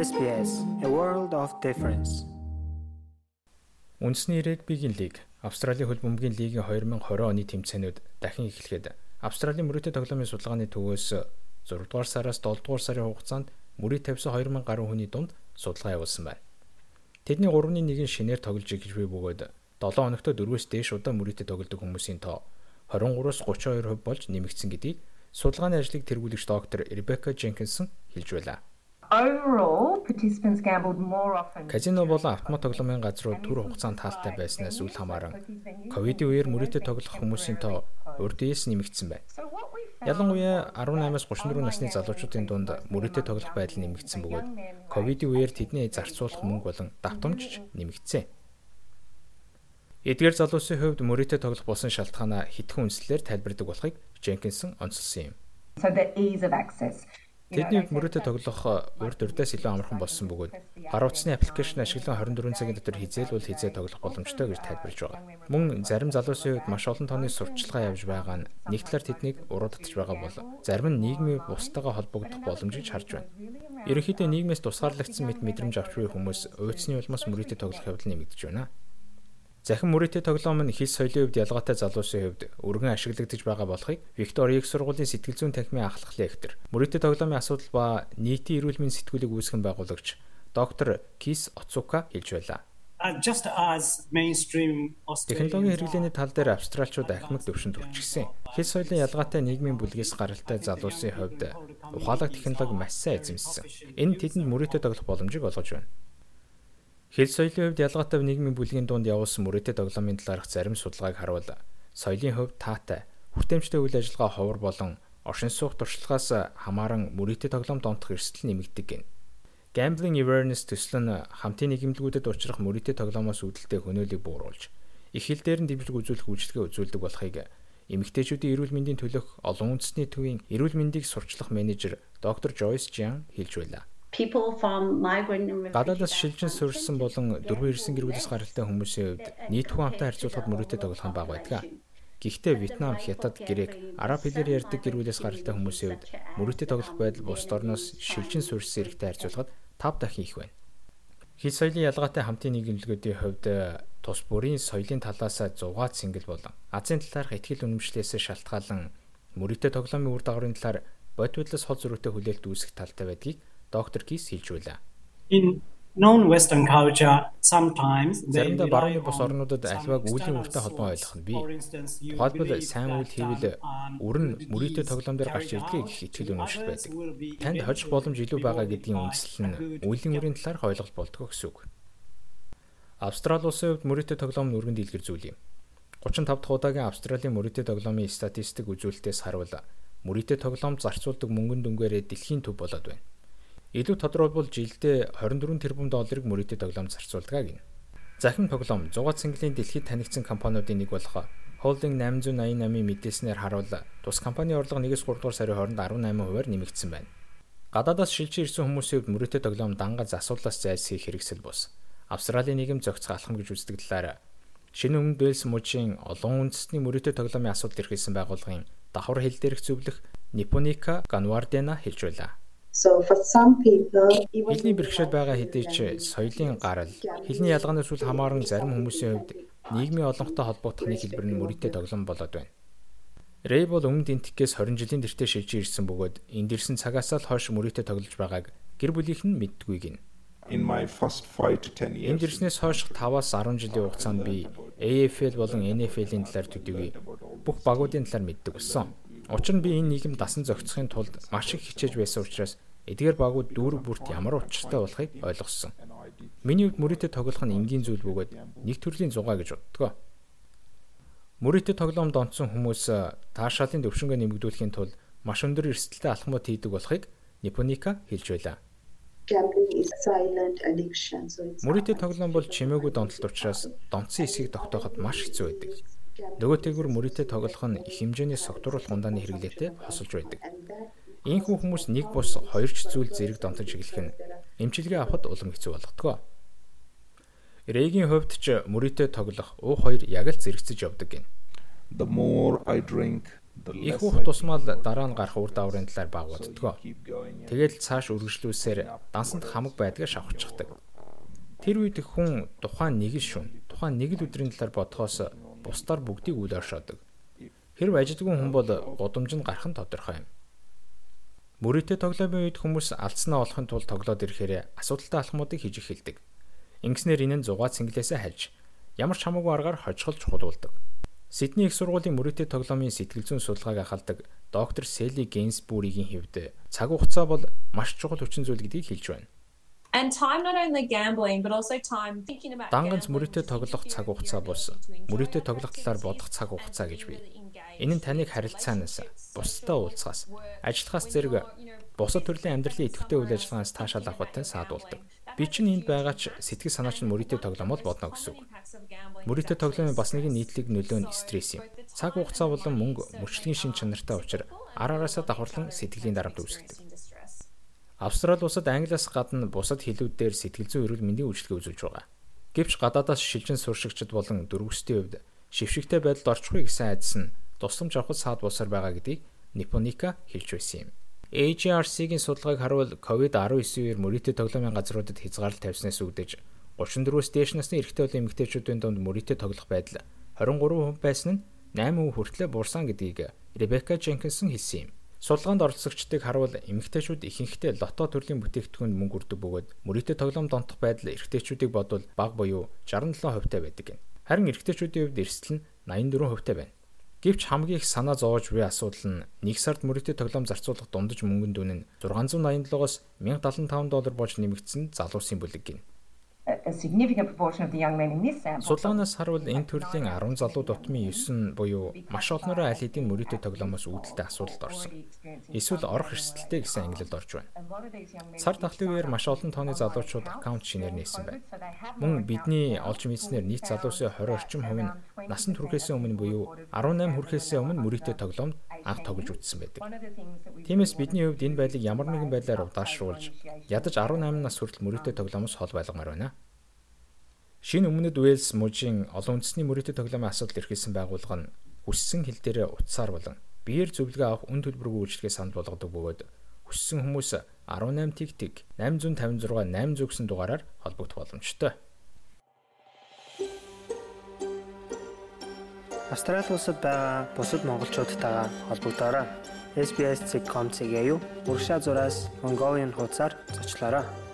SBS A World of Difference. Үндэсний регбигийн лиг, Австралийн хөл бөмбөгийн лигийн 2020 оны тэмцээнүүд дахин эхлэхэд Австралийн мөрөөдө тоглоомын судалгааны төвөөс 6 дугаар сараас 7 дугаар сарын хугацаанд мөрийг тавьсан 2000 гаруй хүний дунд судалгаа явуулсан байна. Тэдний 3-ны 1-ийн шинээр тоглож эхэлвэ бөгөөд 7 хоногт 4-өөс дээш удаа мөрийтэй тоглодог хүмүүсийн тоо 23-оос 32% болж нэмэгдсэн гэдгийг судалгааны ажлыг тэргүүлэгч доктор Ребекка Дженкинсон хэлж байлаа. Overall, participants gambled more often. Казино болон автомат тоглоомын газрууд түр хугацаанд таалтай байснаас үл хамааран ковидын үеэр мөрөөдөд тоглох хүмүүсийн тоо урд дээс нэмэгдсэн байна. Ялангуяа 18-аас 34 насны залуучуудын дунд мөрөөдөд тоглох байдал нэмэгдсэн бөгөөд ковидын үеэр тэдний зарцуулах мөнгө болон давтамжч нэмэгдсэн. Эдгээр залуусын хувьд мөрөөдөд тоглох болсон шалтгаанаа хитгэн үнслэлээр тайлбардаг болохыг Дженкинсон онцлсон юм. So the ease of access. Тэдний мөрөөдөд тоглох урд урдаас илүү амархан болсон бөгөөд гар утасны аппликейшн ашиглан 24 цагийн дотор хизээлбэл хизээ тоглох боломжтой гэж тайлбарлаж байгаа. Мөн зарим залуусын хувьд маш олон тооны сурталчилгаа явж байгаа нь нэг талаар тэднийг уруу татж байгаа бол зарим нь нийгмийн бусдаагаа холбогдох боломжийг харж байна. Ерөнхийдөө нийгмээс тусгаарлагдсан мэт мэдрэмж авч буй хүмүүс уйдсны улмаас мөрөөдөд тоглох явдал нэмэгдэж байна. Захин мөрөөдөө тоглоом нь хэл соёлын хувьд ялгаатай залуусын хувьд өргөн ашиглагдаж байгаа болохыг Виктори их сургуулийн сэтгэл зүйн танхимын ахлах лектор мөрөөдөө тоглоомын асуудал ба нийтийн эрүүл мэндийн сэтгүүлийг үүсгэн байгуулагч доктор Кис Оцука хэлж байлаа. Технологийн хэрэглээний тал дээр австралчууд ахмад төвшөнд хүрчихсэн. Хэл соёлын ялгаатай нийгмийн бүлгээс гаралтай залуусын хувьд ухаалаг технологи маш сайн эзэмссэн. Энэ тэдэнд мөрөөдөө тоглох боломжийг олгож байна. Хэл соёлын хувьд ялгаатай нийгмийн бүлгийн дунд явуулсан мөрөөдө тоглоомын талаарх зарим судалгааг харуул соёлын хувьд таатай, хүртээмжтэй үйл ажиллагаа ховор болон оршин суух туршлагаас хамааран мөрөөдө тоглоом донтох эрсдэл нэмэгдэг гин. Gambling awareness төсөл нь хамтын нийгэмлэгүүдэд учрах мөрөөдө тоглоомоос үүдэлтэй хөнөөлийг бууруулж, их хэл дээр нь дэмжлэг үзүүлэх үйлчлэгээ үзүүлдэг болохыг эмэгтэйчүүдийн эрүүл мэндийн төлөх олон үндэсний төвийн эрүүл мэндийг сурчлах менежер доктор Joyce Jiang хэлж байлаа. Гадаадаас шилжин суурьсан болон дөрвөн ирсэн гэрүүлээс гаралтай хүмүүсийн хувьд нийт хүн амтай харьцуулахад мөрөөдөө тоглох нь бага байдаг. Гэхдээ Вьетнам, Хятад, Грек, Араб хэлээр ярьдаг гэрүүлээс гаралтай хүмүүсийн хувьд мөрөөдөө тоглох байдал бусд орноос шилжин суурьсан эрэгтэй харьцуулахад 5 дахин их байна. Хил соёлын ялгаатай хамтын нийгэмлэгүүдийн хувьд тус бүрийн соёлын талаас зугаад сэнгэл болон Азийн талаарх ихтгэл үнэмшлээс шалтгаалan мөрөөдөө тоглоомын үр дагаврын талаар бод бодлоос хол зөрүүтэй хүлээлт үүсэх талтай байдгийг доктор Кис хэлж байлаа. in non western culture sometimes Заримдаа rely барууны бус орнуудад some альвааг үеийн үртэй холбоо ойлгох нь бий. Тухайлбал сайн үйл хийвэл um, нь good мөрийтэй тоглоом дээр гарч ирдгийг их үнэмшил others байдаг. Танд хожих боломж илүү байгаа гэдгийн үндэслэл нь үеийн үрийн gift. талаарх ойлголт болдгоо гэсэн үг. Австрали улсын хувьд мөрийтэй тоглоом нүргэн дэлгэр зүйл юм. 35 дахь удаагийн Австралийн мөрийтэй тоглоомын статистик үзүүлэлтээс харуул мөрийтэй тоглоом зарцуулдаг мөнгөн дүнгээрээ дэлхийн төв болоод байна. Илүү тодорхойлбол жилдээ 24 тэрбум долларыг мөрийтэй тоглоом зарцуулдаг гин. Захин тоглоом 100 цэнгэлийн дэлхийд танигдсан компаниудын нэг болох Holding 888-ийн мэдээснээр харуул тус компани орлого 1-3 дугаар сарын хооронд 18%-аар нэмэгдсэн байна. Гадаадаас шилжиж ирсэн хүмүүсийн хувьд мөрөөдө тоглоом дангаж асуудлаас зайлсхийх хэрэгсэл бус. Австралийн нийгэм зохицох алхам гэж үздэг талаар шинэ өмнөд Вэлс мужийн олон үндэсний мөрөөдө тоглоомын асуудал эрхэлсэн байгууллагын давхар хэл дээрх зөвлөх Нипоника Ганвардена хэлж байлаа. So for some people, even Хэлний бэрхшээл байгаа хэдий ч соёлын гарал, хэлний ялгаанаас үл хамааран зарим хүмүүсийн хувьд нийгмийн олонхтой холбогдохны хэлбэр нь мөрийтэй тоглоом болоод байна. Рэй бол өмнөд энтхгээс 20 жилийн тэртээ шилжиж ирсэн бөгөөд энд ирсэн цагаас л хойш мөрийтэй тоглож байгааг гэр бүлийнх нь мэддгүй гин. in my first 5 to 10 years. Энд ирснээс хойш 5-аас 10 жилийн хугацаанд би AFL болон NFL-ийн талаар төдийгүй бүх багуудын талаар мэддэг болсон. Учир нь би энэ нийгэм дасан зохицохын тулд маш их хичээж байсан учраас эдгээр багууд дүүрэг бүрт ямар учиртай болохыг ойлгосон. Миний хувьд мөрөөдө тоглох нь энгийн зүйл бөгөөд нэг төрлийн зугаа гэж боддгоо. Мөрөөдө тоглоом донцсон хүмүүс таашаалын төвшнгөө нэмэгдүүлэхийн тулд маш өндөр эрсдэлтэй алхмууд хийдэг болохыг Нипоника хэлж байлаа. Мөрөдө тоглоом бол чимээгүй донтолт учраас донцсон эсийг тогтооход маш хэцүү байдаг. Нөгөөтэйгүр мөрөдө тоглох нь их хэмжээний согтууруулах ундааны хэрэглээтэй хосолж байдаг. Ийхүү хүмүүс нэг бус хоёр ч зүйл зэрэг донтож эхлэх нь эмчилгээ авахд улам хэцүү болгодгоо. Рэгийн хувьд ч мөрөдө тоглох уу хоёр яг л зэрэгцэж явдаг гин. The more I drink, Их I тусмал дараа нь гарах үр дагаврын талаар and Тэгэл цааш үргэлжлүүлсээр дансанд хамаг байдгаа шавхчихдаг. Тэр үед хүн тухайн нэг л шүн, тухайн нэг л өдрийн талаар бодхоос бусдаар бүгдийг үл оршоодог. Хэрв ажилтгүй хүн бол гудамж нь гарах нь тодорхой юм. Мөрөдөө тоглоомын үед хүмүүс алдснаа олохын тулд тоглоод ирэхээр асуудалтай алхмуудыг хийж эхэлдэг. Ингэснээр энэ нь зугаа цэнгэлээсээ хальж ямар ч хамаагүй аргаар хожихол чухалуулдаг. Сидней их сургуулийн мөрөдөө тоглоомын сэтгэл зүйн судалгааг ахалдаг доктор Селли Гейнсбүригийн хэвд цаг хугацаа бол маш чухал хүчин зүйл гэдгийг хэлж байна. And time not only gambling but also time thinking about Данганц to тоглох цаг хугацаа бус. it, тоглох талаар бодох цаг хугацаа гэж бий. Энэ нь таныг харилцаанаас, social уулзахаас, ажиллахаас зэрэг бусад төрлийн амьдралын идэвхтэй үйл ажиллагаанаас таашаал авахтай саадуулдаг. Би чинь энд байгаа ч сэтгэл санаач нь And мөрөдөө one of the тоглоомод most бодно гэсэн үг. actually тоглоомын бас нэгэн нийтлэг нөлөө нь стресс юм. Цаг хугацаа болон мөнгө мөрчлөгийн шин чанартай учраа cyclical and ар араасаа давхарлан сэтгэлийн дарамт үүсгэдэг. Австрали улсад англиас гадна бусад хэлүүдээр сэтгэл зүйн эрүүл мэндийн үйлчилгээ үзүүлж байгаа. Гэвч гадаадаас шилжин суршигчид болон дөрвөстэй хувьд шившигтэй байдалд орчихгүй гэсэн айдас нь тусламж авахд саад болсоор байгаа гэдгийг Нипоника хэлж байсан юм. AJRC-гийн судалгааг харуул COVID-19-ээр мөрөдөө тоглоомын газруудад хязгаарлалт тавьснаас үүдэж 34-өөс дээш насны эрэгтэй болон эмэгтэйчүүдийн дунд мөрөдөө тоглох байдал 23% байсан нь 8% хүртлээр буурсан гэдгийг Ребека Дженкинсон хэлсэн юм. Судалгаанд оролцогчдыг харуул эмэгтэйчүүд ихэнхдээ лото төрлийн бүтээгдэхүүнд мөнгө өрдөг бөгөөд мөрөдөө тоглоом донтох байдал эрэгтэйчүүдийг бодвол бага буюу 67% таа байдаг юм. Харин эрэгтэйчүүдийн хувьд эрсдэл нь 84% таа байна. Гэвч хамгийн их санаа зовоож буй асуудал нь нэг сард мөрөдөө тоглоом зарцуулах дундаж мөнгөнд дүн нь 687-оос 1075 доллар болж нэмэгдсэн залуусын бүлэг гин. A significant proportion of the young men in this sample. Судалгаанаас харуул энэ төрлийн 10 залуу дутмын 9 нь буюу маш олноороо аль хэдийн мөрөдөө тоглоомоос үүдэлтэй асуудалд орсон. Эсвэл орох эрсдэлтэй гэсэн ангилалд орж байна. Сар дахлын үеэр маш олон тооны залуучууд аккаунт шинээр нээсэн байна. Мөн бидний олж мэдснээр нийт залуусын 20 орчим хувь нь насанд хүрэхээс өмнө буюу 18 хүрэхээс өмнө мөрөдөө тоглоомд анх тоглож үзсэн байдаг. Тиймээс бидний хувьд энэ байдлыг ямар нэгэн байдлаар удаашруулж ядаж 18 нас хүртэл мөрөдөө тоглоомоос хол байлгамаар байна. Шинэ өмнөд Уэльс мужийн олон үндэсний мөрөдөө тоглоомын асуудал эрхэлсэн байгууллага нь хүссэн хил дээрээ утсаар болон биеэр зөвлөгөө авах үн төлбөргүй үйлчлэгээ санд болгодог бөгөөд хүссэн хүмүүс 18 тэг тэг 856 800 гэсэн дугаараар холбогдох боломжтой. Австрали улсад байгаа бусад монголчуудтайгаа холбогдоорой. SBS.com.cg-ийг урагшаа зураас Mongolian хуудасаар зочлоорой.